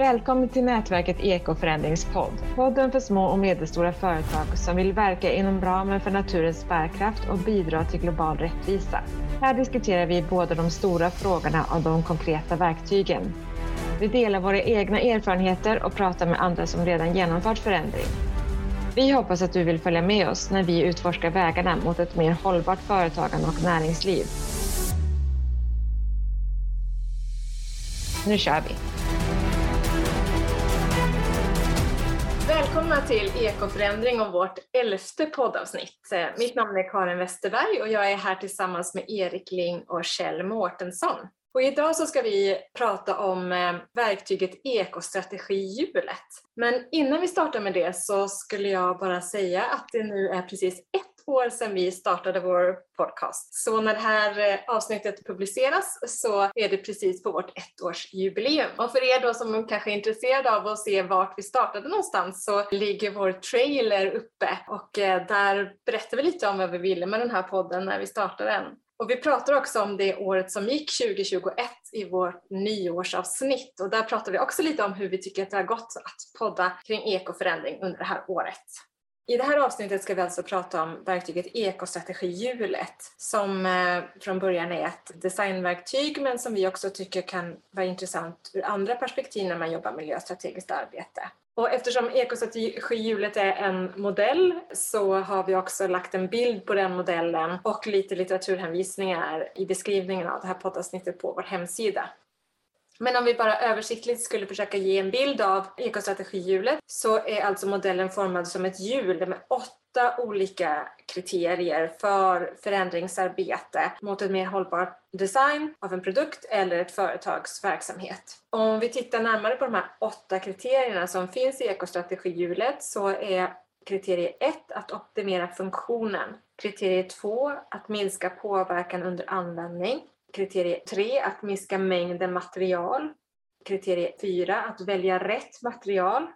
Välkommen till nätverket Ekoförändringspodd. Podden för små och medelstora företag som vill verka inom ramen för naturens bärkraft och bidra till global rättvisa. Här diskuterar vi både de stora frågorna och de konkreta verktygen. Vi delar våra egna erfarenheter och pratar med andra som redan genomfört förändring. Vi hoppas att du vill följa med oss när vi utforskar vägarna mot ett mer hållbart företagande och näringsliv. Nu kör vi! Välkomna till Ekoförändring och vårt elfte poddavsnitt. Eh, mitt namn är Karin Westerberg och jag är här tillsammans med Erik Ling och Kjell Mårtensson. Och idag så ska vi prata om eh, verktyget ekostrategihjulet. Men innan vi startar med det så skulle jag bara säga att det nu är precis ett år sedan vi startade vår podcast. Så när det här eh, avsnittet publiceras så är det precis på vårt ettårsjubileum. Och för er då som kanske är intresserade av att se vart vi startade någonstans så ligger vår trailer uppe och eh, där berättar vi lite om vad vi ville med den här podden när vi startade den. Och vi pratar också om det året som gick 2021 i vårt nyårsavsnitt och där pratar vi också lite om hur vi tycker att det har gått att podda kring ekoförändring under det här året. I det här avsnittet ska vi alltså prata om verktyget ekostrategihjulet som eh, från början är ett designverktyg men som vi också tycker kan vara intressant ur andra perspektiv när man jobbar miljöstrategiskt arbete. Och eftersom ekostrategihjulet är en modell så har vi också lagt en bild på den modellen och lite litteraturhänvisningar i beskrivningen av det här poddavsnittet på vår hemsida. Men om vi bara översiktligt skulle försöka ge en bild av ekostrategihjulet så är alltså modellen formad som ett hjul med åtta olika kriterier för förändringsarbete mot en mer hållbar design av en produkt eller ett företags verksamhet. Om vi tittar närmare på de här åtta kriterierna som finns i ekostrategihjulet så är kriterie 1 att optimera funktionen. Kriterie 2 att minska påverkan under användning. Kriterie 3 att minska mängden material. Kriterie 4 att välja rätt material.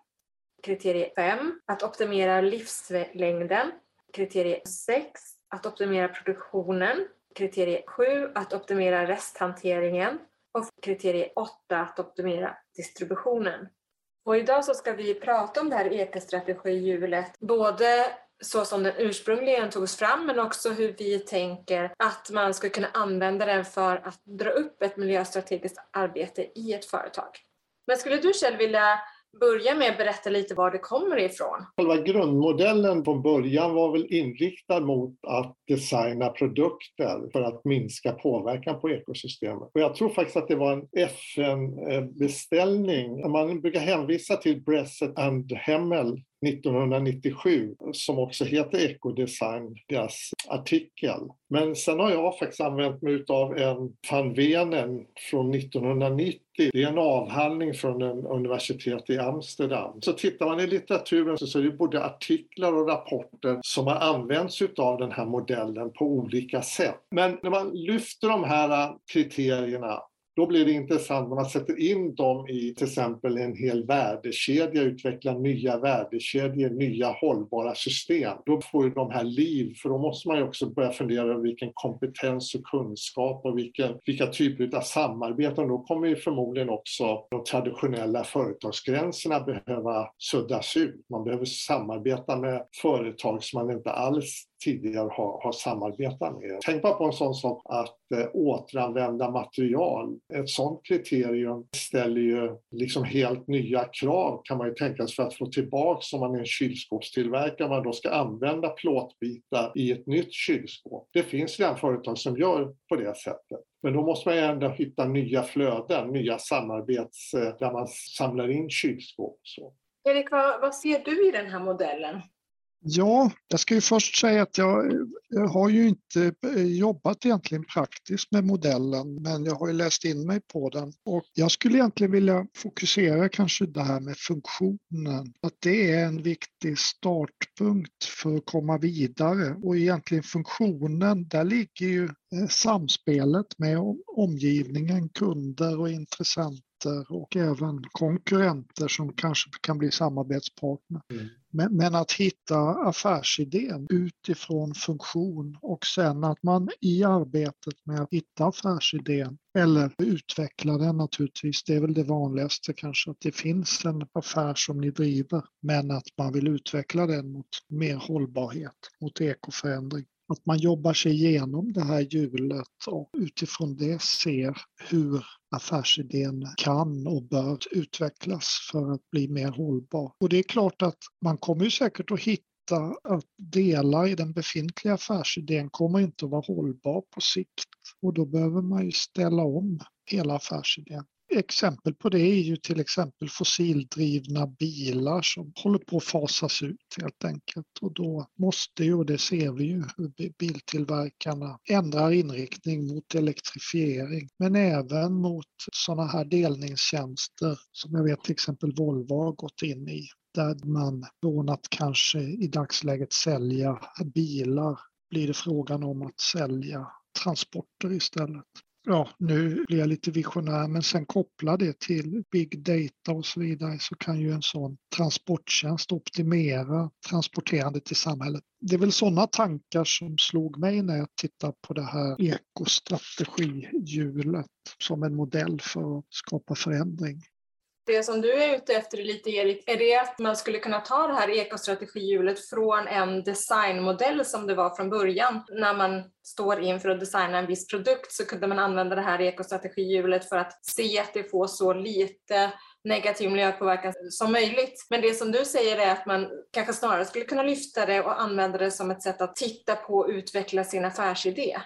Kriterie 5 att optimera livslängden. Kriterie 6 att optimera produktionen. Kriterie 7 att optimera resthanteringen. Och kriterie 8 att optimera distributionen. Och idag så ska vi prata om det här ekostrategihjulet, både så som den ursprungligen togs fram men också hur vi tänker att man ska kunna använda den för att dra upp ett miljöstrategiskt arbete i ett företag. Men skulle du själv vilja börja med att berätta lite var det kommer ifrån? Själva grundmodellen från början var väl inriktad mot att designa produkter för att minska påverkan på ekosystemet. Och jag tror faktiskt att det var en FN-beställning. Man brukar hänvisa till Bressett and Hemmel 1997 som också heter Ekodesign, deras artikel. Men sen har jag faktiskt använt mig av en van Venen från 1990. Det är en avhandling från en universitet i Amsterdam. Så tittar man i litteraturen så är det både artiklar och rapporter som har använts av den här modellen på olika sätt. Men när man lyfter de här kriterierna då blir det intressant när man sätter in dem i till exempel en hel värdekedja, utvecklar nya värdekedjor, nya hållbara system. Då får ju de här liv, för då måste man ju också börja fundera över vilken kompetens och kunskap och vilken, vilka typer av samarbeten. Då kommer ju förmodligen också de traditionella företagsgränserna behöva suddas ut. Man behöver samarbeta med företag som man inte alls tidigare har, har samarbetat med. Tänk bara på en sån sak att eh, återanvända material. Ett sådant kriterium ställer ju liksom helt nya krav kan man ju tänka sig för att få tillbaka om man är en kylskåpstillverkare, man då ska använda plåtbitar i ett nytt kylskåp. Det finns redan företag som gör på det sättet. Men då måste man ju ändå hitta nya flöden, nya samarbets eh, där man samlar in kylskåp. Så. Erik, vad, vad ser du i den här modellen? Ja, jag ska ju först säga att jag, jag, har ju inte eh, jobbat egentligen praktiskt med modellen, men jag har ju läst in mig på den. Och jag skulle egentligen vilja fokusera kanske det här med funktionen. Att det är en viktig startpunkt för att komma vidare. Och egentligen funktionen, där ligger ju eh, samspelet med omgivningen, kunder och intressenter klienter och även konkurrenter som kanske kan bli samarbetspartner. Mm. Men, men, att hitta affärsidén utifrån funktion och sen att man i arbetet med att hitta affärsidén eller utveckla den naturligtvis, det är väl det vanligaste kanske, att det finns en affär som ni driver men att man vill utveckla den mot mer hållbarhet, mot ekoförändring. Att man jobbar sig igenom det här hjulet och utifrån det ser hur affärsidén kan och bör utvecklas för att bli mer hållbar. Och det är klart att man kommer ju säkert att hitta att delar i den befintliga affärsidén kommer inte att vara hållbar på sikt och då behöver man ju ställa om hela affärsidén exempel på det är ju till exempel fossildrivna bilar som håller på att fasas ut helt enkelt. Och då måste ju, och det ser vi ju, hur biltillverkarna ändrar inriktning mot elektrifiering. Men även mot sådana här delningstjänster som jag vet till exempel Volvo har gått in i. Där man från att kanske i dagsläget sälja bilar blir det frågan om att sälja transporter istället ja, nu blir jag lite visionär, men sen koppla det till big data och så vidare så kan ju en sån transporttjänst optimera transporterandet i samhället. Det är väl sådana tankar som slog mig när jag tittade på det här ekostrategihjulet som en modell för att skapa förändring. Det som du är ute efter lite Erik, är det att man skulle kunna ta det här ekostrategihjulet från en designmodell som det var från början. När man står inför att designa en viss produkt så kunde man använda det här ekostrategihjulet för att se att det får så lite negativ miljöpåverkan som möjligt. Men det som du säger är att man kanske snarare skulle kunna lyfta det och använda det som ett sätt att titta på och utveckla sin affärsidé.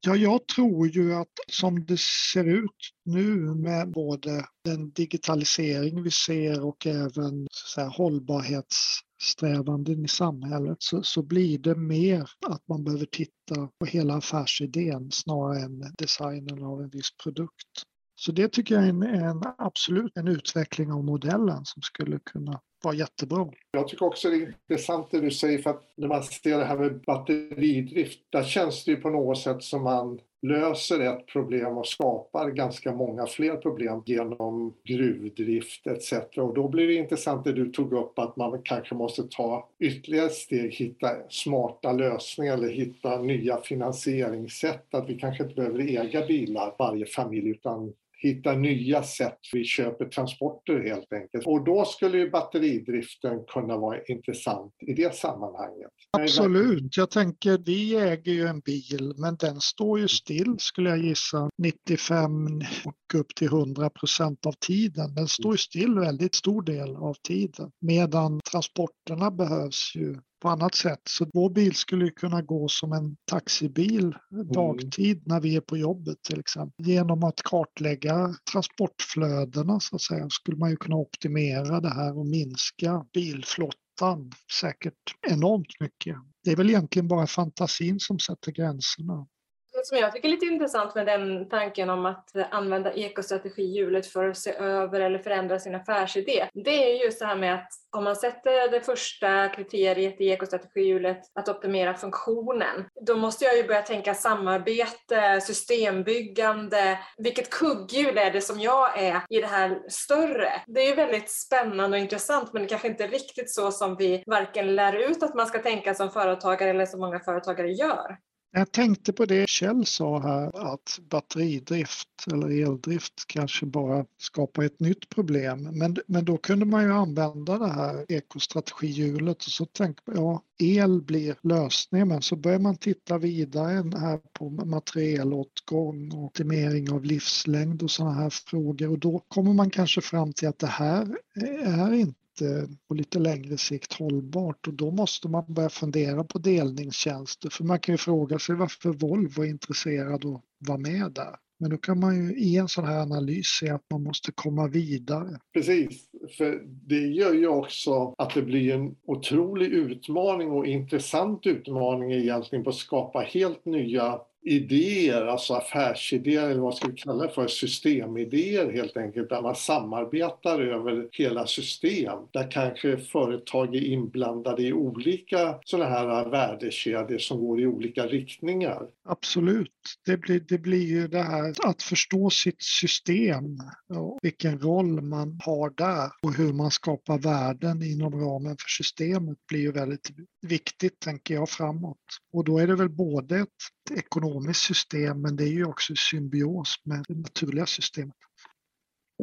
Ja, jag tror ju att som det ser ut nu med både den digitalisering vi ser och även så här, hållbarhetssträvanden i samhället så, så blir det mer att man behöver titta på hela affärsidén snarare än designen av en viss produkt. Så det tycker jag är en, en, absolut en utveckling av modellen som skulle kunna vara jättebra. Jag tycker också det är intressant det du säger för att när man ser det här med batteridrift, där känns det ju på något sätt som man löser ett problem och skapar ganska många fler problem genom gruvdrift etc. Och då blir det intressant det du tog upp att man kanske måste ta ytterligare steg, hitta smarta lösningar eller hitta nya finansieringssätt. Att vi kanske inte behöver äga bilar varje familj utan hitta nya sätt. Vi köper transporter helt enkelt. Och då skulle ju batteridriften kunna vara intressant i det sammanhanget. Absolut. Jag tänker, vi äger ju en bil, men den står ju still skulle jag gissa 95 och upp till 100 procent av tiden. Den står ju still väldigt stor del av tiden. Medan transporterna behövs ju på annat sätt. Så vår bil skulle kunna gå som en taxibil mm. dagtid när vi är på jobbet till exempel. Genom att kartlägga transportflödena så att säga skulle man ju kunna optimera det här och minska bilflottan säkert enormt mycket. Det är väl egentligen bara fantasin som sätter gränserna som jag tycker är lite intressant med den tanken om att använda ekostrategihjulet för att se över eller förändra sin affärsidé, det är just det här med att om man sätter det första kriteriet i ekostrategihjulet, att optimera funktionen, då måste jag ju börja tänka samarbete, systembyggande, vilket kugghjul är det som jag är i det här större? Det är ju väldigt spännande och intressant men det kanske inte är riktigt så som vi varken lär ut att man ska tänka som företagare eller som många företagare gör. Jag tänkte på det Kjell sa här att batteridrift eller eldrift kanske bara skapar ett nytt problem. Men, men då kunde man ju använda det här ekostrategihjulet och så tänkte jag, ja, el blir lösningen men så börjar man titta vidare här på materialåtgång och optimering av livslängd och sådana här frågor och då kommer man kanske fram till att det här är inte på lite längre sikt hållbart och då måste man börja fundera på delningstjänster. För man kan ju fråga sig varför Volvo är intresserad att vara med där. Men då kan man ju i en sån här analys se att man måste komma vidare. Precis, för det gör ju också att det blir en otrolig utmaning och intressant utmaning egentligen på att skapa helt nya idéer, alltså affärsidéer eller vad ska vi kalla det för, systemidéer helt enkelt, där man samarbetar över hela system. Där kanske företag är inblandade i olika sådana här värdekedjor som går i olika riktningar. Absolut. Det blir, det blir ju det här att förstå sitt system och vilken roll man har där och hur man skapar värden inom ramen för systemet blir ju väldigt viktigt, tänker jag, framåt. Och då är det väl både ett ekonomiskt system, men det är ju också symbios med det naturliga systemet.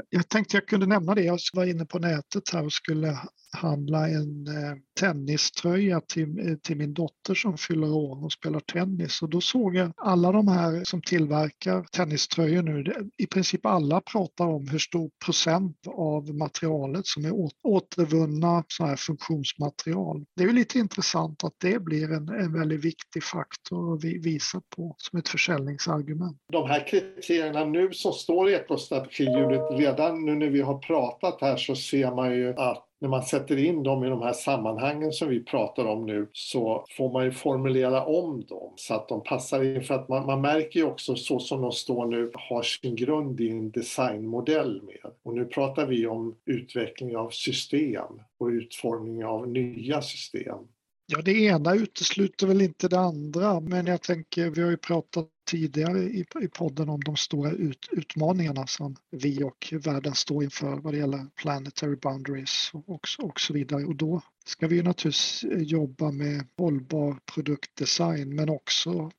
Jag tänkte jag kunde nämna det. Jag var inne på nätet här och skulle handla en eh, tenniströja till, eh, till min dotter som fyller år och spelar tennis. Och då såg jag alla de här som tillverkar tenniströjor nu, i princip alla pratar om hur stor procent av materialet som är återvunna så här funktionsmaterial. Det är ju lite intressant att det blir en, en väldigt viktig faktor att visa på som ett försäljningsargument. De här kriterierna nu som står i ekostrategihjulet, redan nu när vi har pratat här så ser man ju att när man sätter in dem i de här sammanhangen som vi pratar om nu så får man ju formulera om dem så att de passar in. För att man, man märker ju också så som de står nu har sin grund i en designmodell med. Och nu pratar vi om utveckling av system och utformning av nya system. Ja, det ena utesluter väl inte det andra, men jag tänker, vi har ju pratat tidigare i, i podden om de stora ut, utmaningarna som vi och världen står inför vad det gäller planetary boundaries och, och, och så vidare. Och då ska vi ju naturligtvis eh, jobba med hållbar produktdesign, men också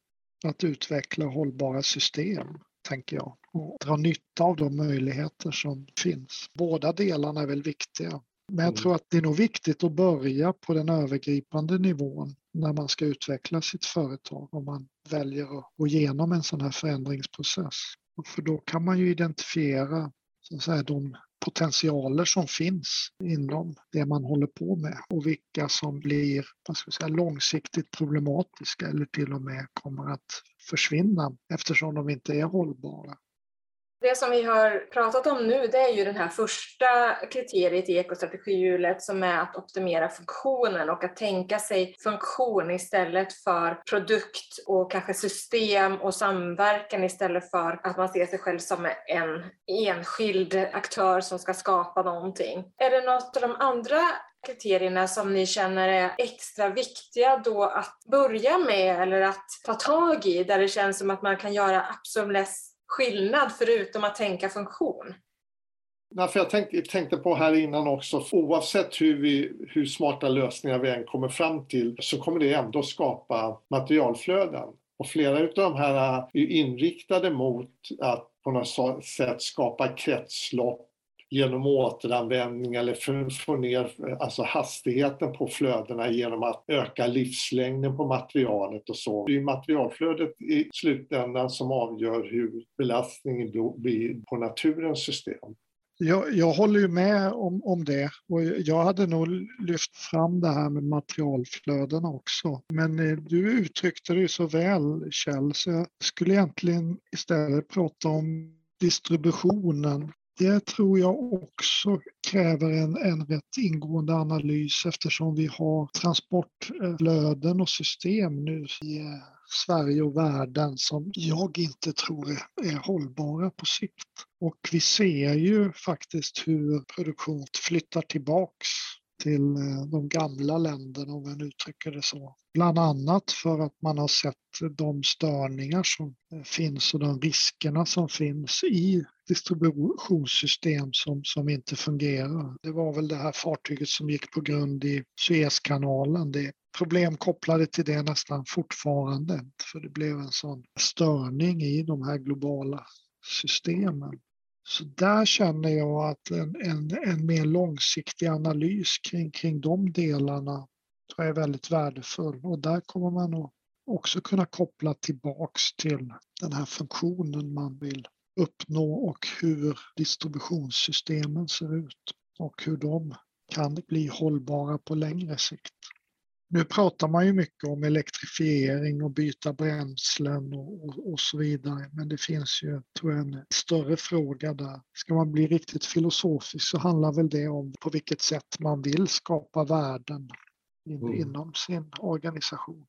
att utveckla hållbara system, tänker jag, och dra nytta av de möjligheter som finns. Båda delarna är väl viktiga. Men jag mm. tror att det är nog viktigt att börja på den övergripande nivån när man ska utveckla sitt företag om man väljer att gå igenom en sån här förändringsprocess. För då kan man ju identifiera så att säga, de potentialer som finns inom det man håller på med och vilka som blir vad ska säga, långsiktigt problematiska eller till och med kommer att försvinna eftersom de inte är hållbara. Det som vi har pratat om nu det är ju den här första kriteriet i ekostrategihjulet som är att optimera funktionen och att tänka sig funktion istället för produkt och kanske system och samverkan istället för att man ser sig själv som en enskild aktör som ska skapa någonting. Är det något av de andra kriterierna som ni känner är extra viktiga då att börja med eller att ta tag i där det känns som att man kan göra absolut skillnad förutom att tänka funktion? Nej, för jag tänkte, tänkte, på här innan också, oavsett hur, vi, hur smarta lösningar vi än kommer fram till så kommer det ändå skapa materialflöden. Och flera av de här är inriktade mot att på något sätt skapa kretslopp genom återanvändning eller få ner alltså hastigheten på flödena genom att öka livslängden på materialet och så. Det är materialflödet i slutändan som avgör hur belastningen blir på naturens system. Jag, jag håller ju med om, om det och jag hade nog lyft fram det här med materialflödena också. Men eh, du uttryckte det så väl Kjell så jag skulle egentligen istället prata om distributionen det tror jag också kräver en, en rätt ingående analys eftersom vi har transportflöden och system nu i eh, Sverige och världen som jag inte tror är hållbara på sikt. Och vi ser ju faktiskt hur produktion flyttar tillbaks till eh, de gamla länderna om man uttrycker det så. Bland annat för att man har sett de störningar som eh, finns och de riskerna som finns i distributionssystem som, som inte fungerar. Det var väl det här fartyget som gick på grund i Suezkanalen. Det är problem kopplade till det nästan fortfarande för det blev en sån störning i de här globala systemen. Så där känner jag att en, en, en mer långsiktig analys kring, kring de delarna tror jag är väldigt värdefull och där kommer man att också kunna koppla tillbaks till den här funktionen man vill uppnå och hur distributionssystemen ser ut och hur de kan bli hållbara på längre sikt. Nu pratar man ju mycket om elektrifiering och byta bränslen och, och, och, så vidare, men det finns ju tror jag, en större fråga där. Ska man bli riktigt filosofisk så handlar väl det om på vilket sätt man vill skapa värden in, mm. inom sin organisation.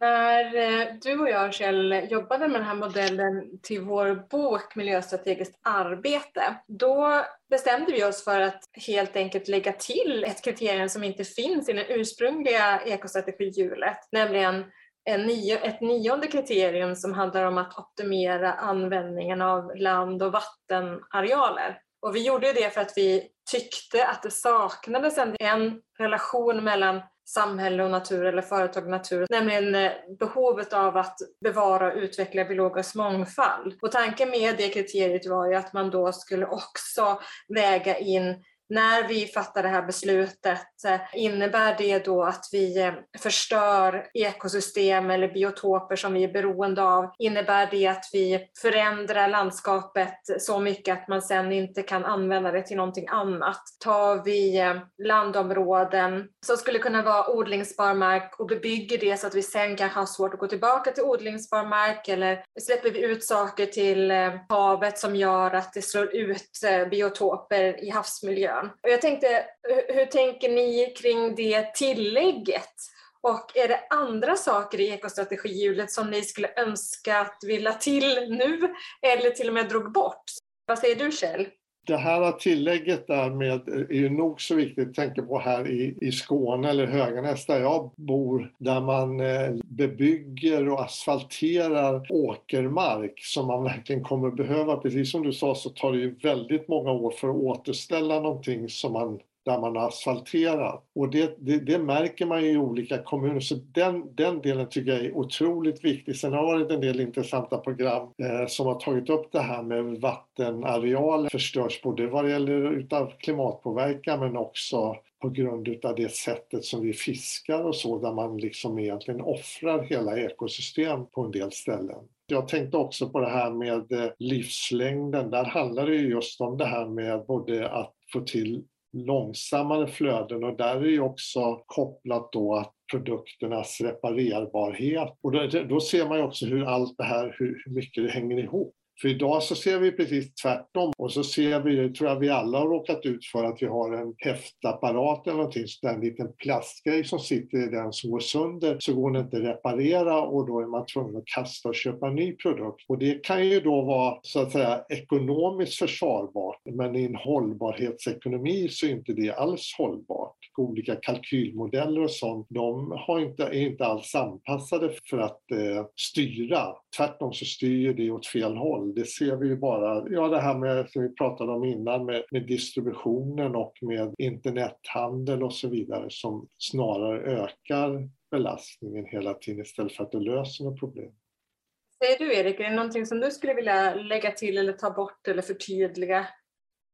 När eh, du och jag, Kjell, jobbade med den här modellen till vår bok Miljöstrategiskt arbete, då bestämde vi oss för att helt enkelt lägga till ett kriterium som inte finns i det ursprungliga ekostrategihjulet, nämligen en nio, ett nionde kriterium som handlar om att optimera användningen av land och vattenarealer. Och vi gjorde det för att vi tyckte att det saknades en relation mellan samhälle och natur eller företag och natur, nämligen eh, behovet av att bevara och utveckla biologisk mångfald. Och tanken med det kriteriet var ju att man då skulle också väga in när vi fattar det här beslutet, eh, innebär det då att vi eh, förstör ekosystem eller biotoper som vi är beroende av? Innebär det att vi förändrar landskapet så mycket att man sen inte kan använda det till någonting annat? Tar vi eh, landområden som skulle kunna vara odlingsbar mark och bebygger det så att vi sen kanske har svårt att gå tillbaka till odlingsbar mark eller släpper vi ut saker till havet som gör att det slår ut biotoper i havsmiljön? Frågan. Och jag tänkte, hur tänker ni kring det tillägget? Och är det andra saker i ekostrategihjulet som ni skulle önska att vi la till nu eller till och med drog bort? Vad säger du Kjell? Det här tillägget där med, är ju nog så viktigt att tänka på här i, i Skåne eller Höganäs där jag bor, där man eh, bebygger och asfalterar åkermark som man verkligen kommer behöva. Precis som du sa så tar det ju väldigt många år för att återställa någonting som man där man har asfalterat. Och det, det, det, märker man ju i olika kommuner, så den, den delen tycker jag är otroligt viktig. Sen har det varit en del intressanta program eh, som har tagit upp det här med vattenareal förstörs både vad det gäller utav klimatpåverkan men också på grund utav det sättet som vi fiskar och så, där man liksom egentligen offrar hela ekosystem på en del ställen. Jag tänkte också på det här med eh, livslängden. Där handlar det just om det här med både att få till långsammare flöden och där är ju också kopplat då att produkternas reparerbarhet. Och då, då ser man ju också hur allt det här, hur, hur mycket det hänger ihop. För idag så ser vi precis tvärtom och så ser vi, det tror jag vi alla har råkat ut för, att vi har en häftapparat eller någonting, så en liten plastgrej som sitter i den som går sönder så går den inte att reparera och då är man tvungen att kasta och köpa en ny produkt. Och det kan ju då vara så att säga ekonomiskt försvarbart, men i en hållbarhetsekonomi så är inte det alls hållbart. Olika kalkylmodeller och sånt, de har inte, är inte alls anpassade för att eh, styra. Tvärtom så styr det åt fel håll det ser vi ju bara, ja det här med, som vi pratade om innan med, med distributionen och med internethandel och så vidare som snarare ökar belastningen hela tiden istället för att det löser något problem. Säger du Erik, är det någonting som du skulle vilja lägga till eller ta bort eller förtydliga?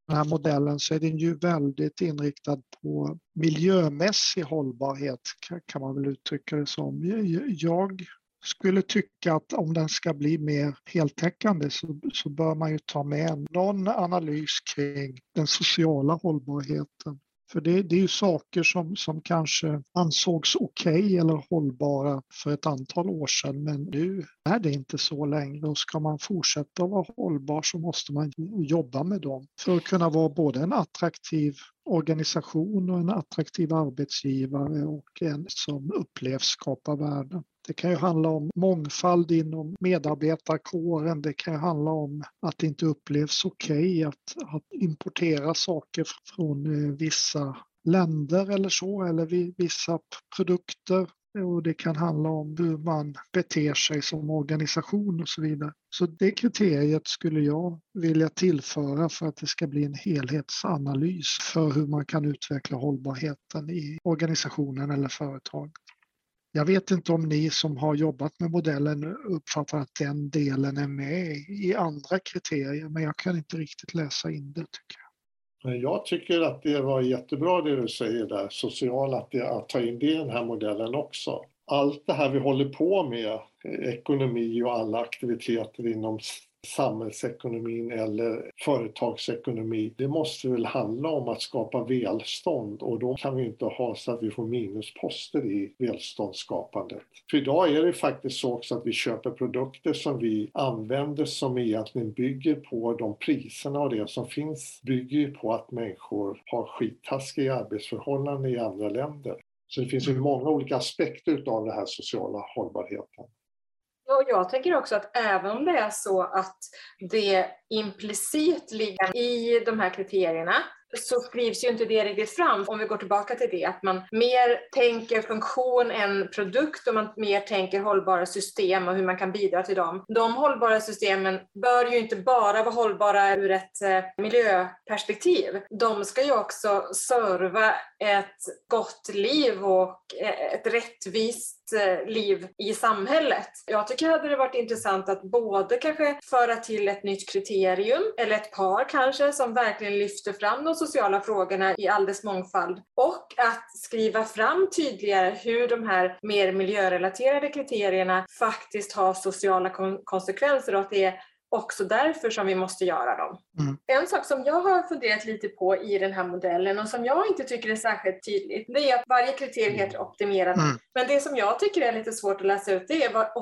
Den här modellen så är den ju väldigt inriktad på miljömässig hållbarhet kan man väl uttrycka det som. Jag skulle tycka att om den ska bli mer heltäckande så, så bör man ju ta med någon analys kring den sociala hållbarheten. För det, det är ju saker som, som kanske ansågs okej okay eller hållbara för ett antal år sedan men nu är det inte så längre och ska man fortsätta att vara hållbar så måste man jobba med dem för att kunna vara både en attraktiv organisation och en attraktiv arbetsgivare och en som upplevs skapa värden. Det kan ju handla om mångfald inom medarbetarkåren. Det kan ju handla om att det inte upplevs okej okay att, att importera saker från eh, vissa länder eller så, eller vissa produkter. Och det kan handla om hur man beter sig som organisation och så vidare. Så det kriteriet skulle jag vilja tillföra för att det ska bli en helhetsanalys för hur man kan utveckla hållbarheten i organisationen eller företaget. Jag vet inte om ni som har jobbat med modellen uppfattar att den delen är med i andra kriterier, men jag kan inte riktigt läsa in det tycker jag. Jag tycker att det var jättebra det du säger där, social, att, det, att ta in det i den här modellen också. Allt det här vi håller på med, ekonomi och alla aktiviteter inom samhällsekonomin eller företagsekonomi. Det måste väl handla om att skapa välstånd och då kan vi inte ha så att vi får minusposter i välståndsskapandet. För idag är det faktiskt så också att vi köper produkter som vi använder som egentligen bygger på de priserna och det som finns bygger ju på att människor har skittaskiga arbetsförhållanden i andra länder. Så det finns ju många olika aspekter av den här sociala hållbarheten. Och jag tänker också att även om det är så att det implicit ligger i de här kriterierna så skrivs ju inte det riktigt fram om vi går tillbaka till det, att man mer tänker funktion än produkt och man mer tänker hållbara system och hur man kan bidra till dem. De hållbara systemen bör ju inte bara vara hållbara ur ett eh, miljöperspektiv. De ska ju också serva ett gott liv och eh, ett rättvist eh, liv i samhället. Jag tycker hade det varit intressant att både kanske föra till ett nytt kriterium, eller ett par kanske, som verkligen lyfter fram de sociala frågorna i all dess mångfald och att skriva fram tydligare hur de här mer miljörelaterade kriterierna faktiskt har sociala konsekvenser och att det är också därför som vi måste göra dem. Mm. En sak som jag har funderat lite på i den här modellen och som jag inte tycker är särskilt tydligt, det är att varje kriterium heter optimerande. Mm. Men det som jag tycker är lite svårt att läsa ut, det är vad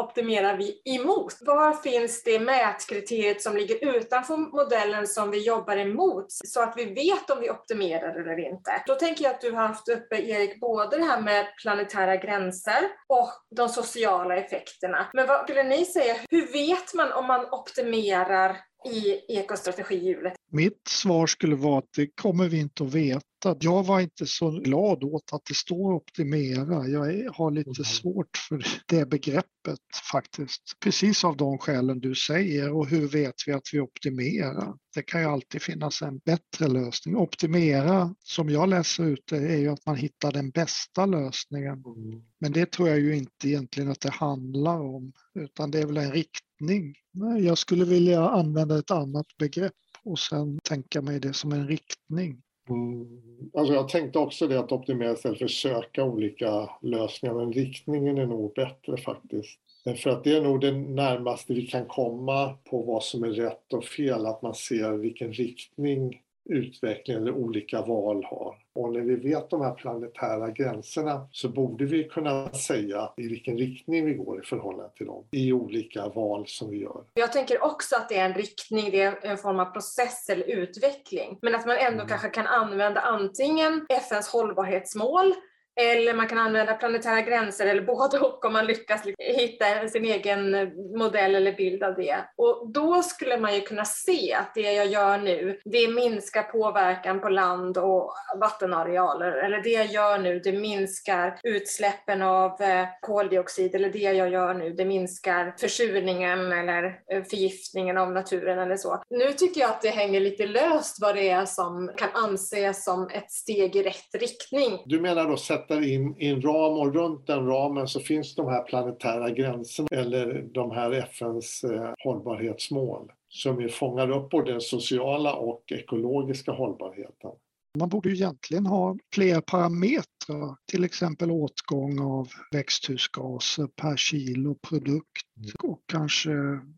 optimerar vi emot? Var finns det mätkriteriet som ligger utanför modellen som vi jobbar emot så att vi vet om vi optimerar eller inte? Då tänker jag att du har haft uppe, Erik, både det här med planetära gränser och de sociala effekterna. Men vad skulle ni säga, hur vet man om man optimerar i ekostrategihjulet? Mitt svar skulle vara att det kommer vi inte att veta. Jag var inte så glad åt att det står optimera. Jag har lite mm. svårt för det begreppet faktiskt. Precis av de skälen du säger och hur vet vi att vi optimerar? Det kan ju alltid finnas en bättre lösning. Optimera, som jag läser ut det, är ju att man hittar den bästa lösningen. Mm. Men det tror jag ju inte egentligen att det handlar om, utan det är väl en riktning. Jag skulle vilja använda ett annat begrepp och sen tänka mig det som en riktning. Mm. Alltså jag tänkte också det att optimera istället för att söka olika lösningar, men riktningen är nog bättre faktiskt. För att det är nog det närmaste vi kan komma på vad som är rätt och fel, att man ser vilken riktning utveckling eller olika val har. Och när vi vet de här planetära gränserna så borde vi kunna säga i vilken riktning vi går i förhållande till dem i olika val som vi gör. Jag tänker också att det är en riktning, det är en form av process eller utveckling. Men att man ändå mm. kanske kan använda antingen FNs hållbarhetsmål eller man kan använda planetära gränser eller både och om man lyckas liksom hitta sin egen modell eller bild av det. Och då skulle man ju kunna se att det jag gör nu, det minskar påverkan på land och vattenarealer. Eller det jag gör nu, det minskar utsläppen av eh, koldioxid. Eller det jag gör nu, det minskar försurningen eller eh, förgiftningen av naturen eller så. Nu tycker jag att det hänger lite löst vad det är som kan anses som ett steg i rätt riktning. Du menar då sätter in i en ram och runt den ramen så finns de här planetära gränserna eller de här FNs eh, hållbarhetsmål som ju fångar upp både den sociala och ekologiska hållbarheten. Man borde ju egentligen ha fler parametrar, till exempel åtgång av växthusgaser per kilo produkt mm. och kanske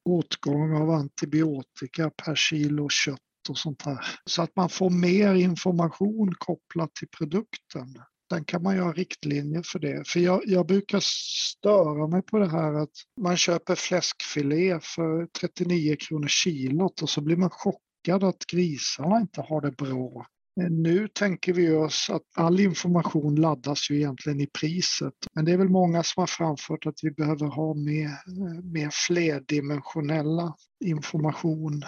åtgång av antibiotika per kilo kött och sånt här. Så att man får mer information kopplat till produkten. Sen kan man ju ha riktlinjer för det. För jag, jag, brukar störa mig på det här att man köper fläskfilé för 39 kronor kilot och så blir man chockad att grisarna inte har det bra. Eh, nu tänker vi oss att all information laddas ju egentligen i priset. Men det är väl många som har framfört att vi behöver ha mer, eh, mer flerdimensionella information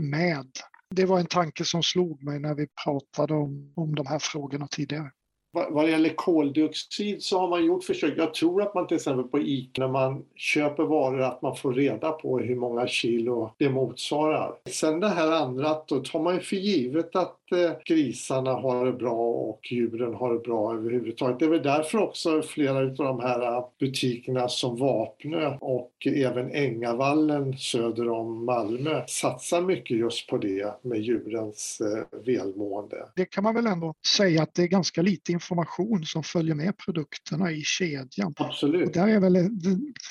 med. Det var en tanke som slog mig när vi pratade om, om de här frågorna tidigare. Vad det gäller koldioxid så har man gjort försök. Jag tror att man till exempel på ICA när man köper varor att man får reda på hur många kilo det motsvarar. Sen det här andra, då tar man ju för givet att grisarna har det bra och djuren har det bra överhuvudtaget. Det är väl därför också flera av de här butikerna som Vapnö och även Ängavallen söder om Malmö satsar mycket just på det med djurens eh, välmående. Det kan man väl ändå säga att det är ganska lite information som följer med produkterna i kedjan. Absolut. Och där är väl,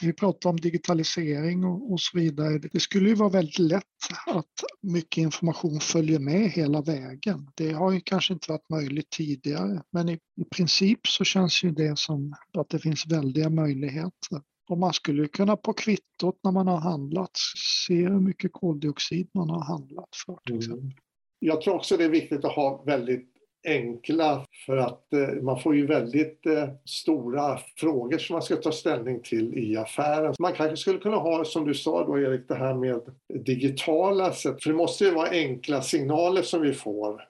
vi pratar om digitalisering och, och så vidare. Det skulle ju vara väldigt lätt att mycket information följer med hela vägen. Det har ju kanske inte varit möjligt tidigare, men i, i princip så känns ju det som att det finns väldiga möjligheter. Och man skulle kunna på kvittot när man har handlat se hur mycket koldioxid man har handlat för. Till mm. Jag tror också det är viktigt att ha väldigt enkla för att eh, man får ju väldigt eh, stora frågor som man ska ta ställning till i affären. Man kanske skulle kunna ha, som du sa då Erik, det här med digitala sätt. För det måste ju vara enkla signaler som vi får.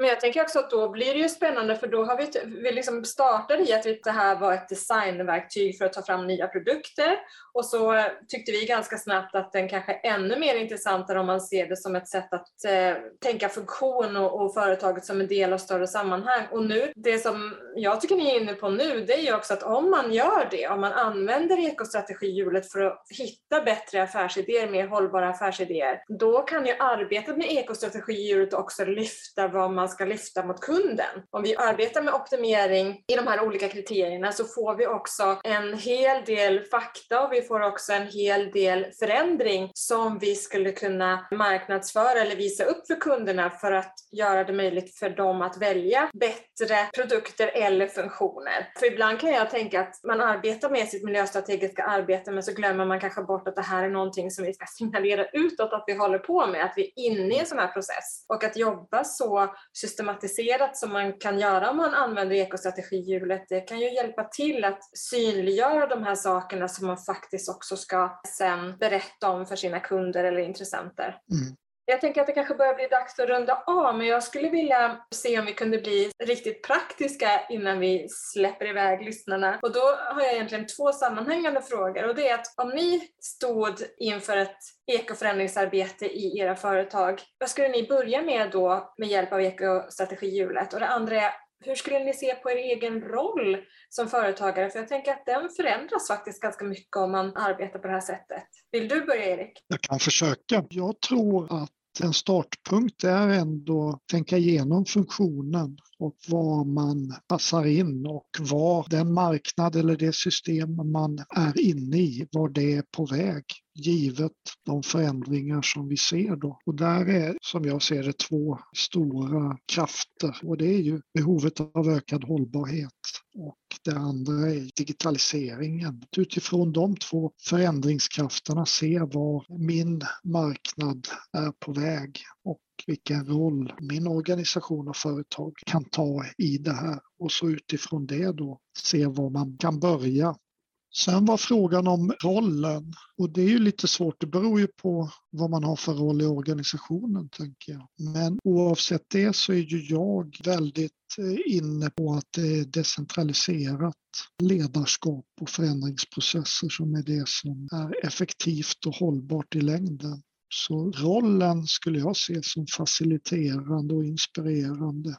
Men jag tänker också att då blir det ju spännande för då har vi, vi liksom startade i att det här var ett designverktyg för att ta fram nya produkter och så eh, tyckte vi ganska snabbt att den kanske är ännu mer intressantare om man ser det som ett sätt att eh, tänka funktion och, och, företaget som en del av större sammanhang. Och nu, det som jag tycker ni är inne på nu, det är ju också att om man gör det, om man använder ekostrategihjulet för att hitta bättre affärsidéer, mer hållbara affärsidéer, då kan ju arbetet med ekostrategihjulet också lyfta vad man ska lyfta mot kunden. Om vi arbetar med optimering i de här olika kriterierna så får vi också en hel del fakta och vi får också en hel del förändring som vi skulle kunna marknadsföra eller visa upp för kunderna för att göra det möjligt för dem att välja bättre produkter eller funktioner. För ibland kan jag tänka att man arbetar med sitt miljöstrategiska arbete men så glömmer man kanske bort att det här är någonting som vi ska signalera utåt att vi håller på med, att vi är inne i en sån här process. Och att jobba så systematiserat som man kan göra om man använder ekostrategihjulet, det kan ju hjälpa till att synliggöra de här sakerna som man faktiskt också ska sen berätta om för sina kunder eller intressenter. Mm. Jag tänker att det kanske börjar bli dags att runda av, men jag skulle vilja se om vi kunde bli riktigt praktiska innan vi släpper iväg lyssnarna. Och då har jag egentligen två sammanhängande frågor och det är att om ni stod inför ett ekoförändringsarbete i era företag, vad skulle ni börja med då med hjälp av ekostrategihjulet? Och det andra är, hur skulle ni se på er egen roll som företagare? För jag tänker att den förändras faktiskt ganska mycket om man arbetar på det här sättet. Vill du börja Erik? Jag kan försöka. Jag tror att en startpunkt är ändå att tänka igenom funktionen och var man passar in och var den marknad eller det system man är inne i, var det är på väg givet de förändringar som vi ser då. Och där är som jag ser det två stora krafter och det är ju behovet av ökad hållbarhet och det andra är digitaliseringen. Utifrån de två förändringskrafterna se var min marknad är på väg och vilken roll min organisation och företag kan ta i det här och så utifrån det då se var man kan börja Sen var frågan om rollen och det är ju lite svårt. Det beror ju på vad man har för roll i organisationen tänker jag. Men oavsett det så är ju jag väldigt eh, inne på att det är decentraliserat ledarskap och förändringsprocesser som är det som är effektivt och hållbart i längden. Så rollen skulle jag se som faciliterande och inspirerande.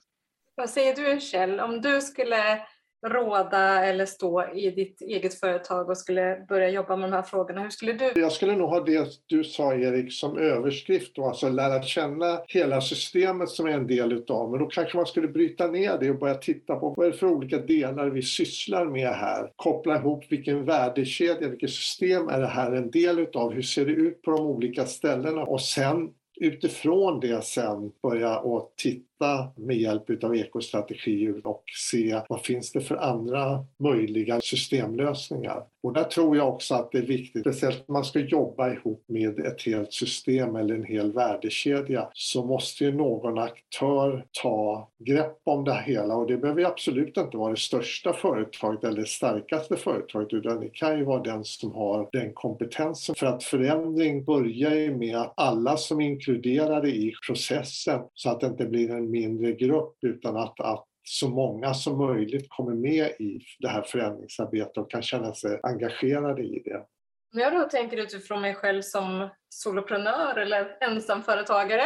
Vad säger du Kjell, om du skulle råda eller stå i ditt eget företag och skulle börja jobba med de här frågorna? Hur skulle du? Jag skulle nog ha det du sa Erik som överskrift och alltså lära känna hela systemet som är en del utav. Men då kanske man skulle bryta ner det och börja titta på vad är det för olika delar vi sysslar med här? Koppla ihop vilken värdekedja, vilket system är det här en del utav? Hur ser det ut på de olika ställena? Och sen utifrån det sen börja och titta titta med hjälp av ekostrategier och se vad finns det för andra möjliga systemlösningar. Och där tror jag också att det är viktigt, speciellt om man ska jobba ihop med ett helt system eller en hel värdekedja, så måste ju någon aktör ta grepp om det hela och det behöver absolut inte vara det största företaget eller det starkaste företaget utan det kan ju vara den som har den kompetensen. För att förändring börjar ju med att alla som är inkluderade i processen så att det inte blir en mindre grupp utan att, att så många som möjligt kommer med i det här förändringsarbetet och kan känna sig engagerade i det. Om jag då tänker utifrån mig själv som soloprenör eller ensamföretagare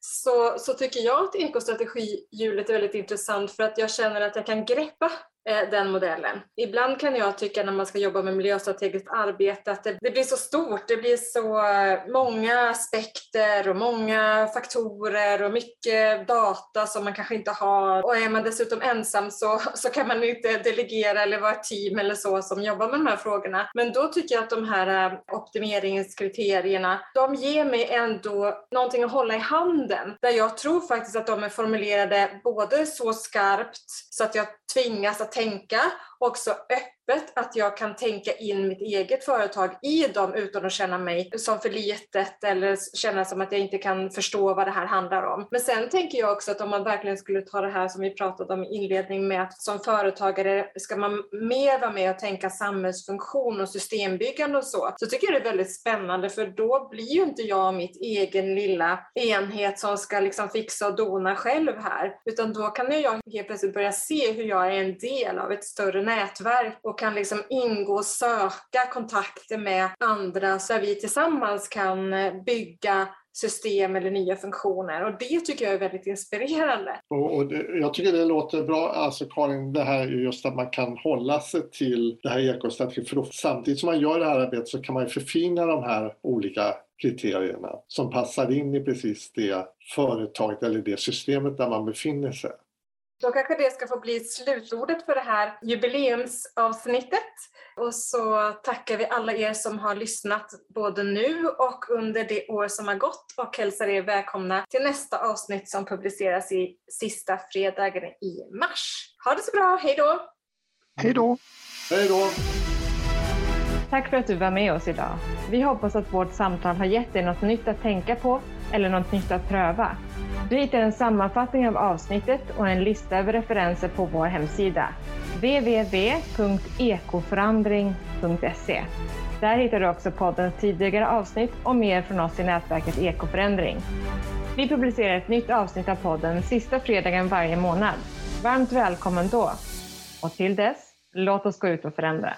så, så tycker jag att ekostrategihjulet är väldigt intressant för att jag känner att jag kan greppa Eh, den modellen. Ibland kan jag tycka när man ska jobba med miljöstrategiskt arbete att det, det, blir så stort, det blir så många aspekter och många faktorer och mycket data som man kanske inte har. Och är man dessutom ensam så, så kan man inte delegera eller vara ett team eller så som jobbar med de här frågorna. Men då tycker jag att de här eh, optimeringskriterierna, de ger mig ändå någonting att hålla i handen. Där jag tror faktiskt att de är formulerade både så skarpt så att jag tvingas att tänka också öppet öppet, att jag kan tänka in mitt eget företag i dem utan att känna mig som för litet eller känna som att jag inte kan förstå vad det här handlar om. Men sen tänker jag också att om man verkligen skulle ta det här som vi pratade om i inledning med att som företagare ska man mer vara med och tänka samhällsfunktion och systembyggande och så, så tycker jag det är väldigt spännande för då blir ju inte jag mitt egen lilla enhet som ska liksom fixa och dona själv här, utan då kan jag helt plötsligt börja se hur jag är en del av ett större nätverk och kan liksom ingå och söka kontakter med andra så att vi tillsammans kan eh, bygga system eller nya funktioner och det tycker jag är väldigt inspirerande. Och, och det, jag tycker det låter bra, alltså Karin, det här just att man kan hålla sig till det här ekostrategin för då, samtidigt som man gör det här arbetet så kan man förfina de här olika kriterierna som passar in i precis det företaget eller det systemet där man befinner sig. Då kanske det ska få bli slutordet för det här jubileumsavsnittet. Och så tackar vi alla er som har lyssnat både nu och under det år som har gått och hälsar er välkomna till nästa avsnitt som publiceras i sista fredagen i mars. Ha det så bra, hej då! Hej då! Hej då! Tack för att du var med oss idag. Vi hoppas att vårt samtal har gett dig något nytt att tänka på eller något nytt att pröva. Du hittar en sammanfattning av avsnittet och en lista över referenser på vår hemsida www.ekoförandring.se. Där hittar du också poddens tidigare avsnitt och mer från oss i nätverket Ekoförändring. Vi publicerar ett nytt avsnitt av podden sista fredagen varje månad. Varmt välkommen då! Och till dess, låt oss gå ut och förändra.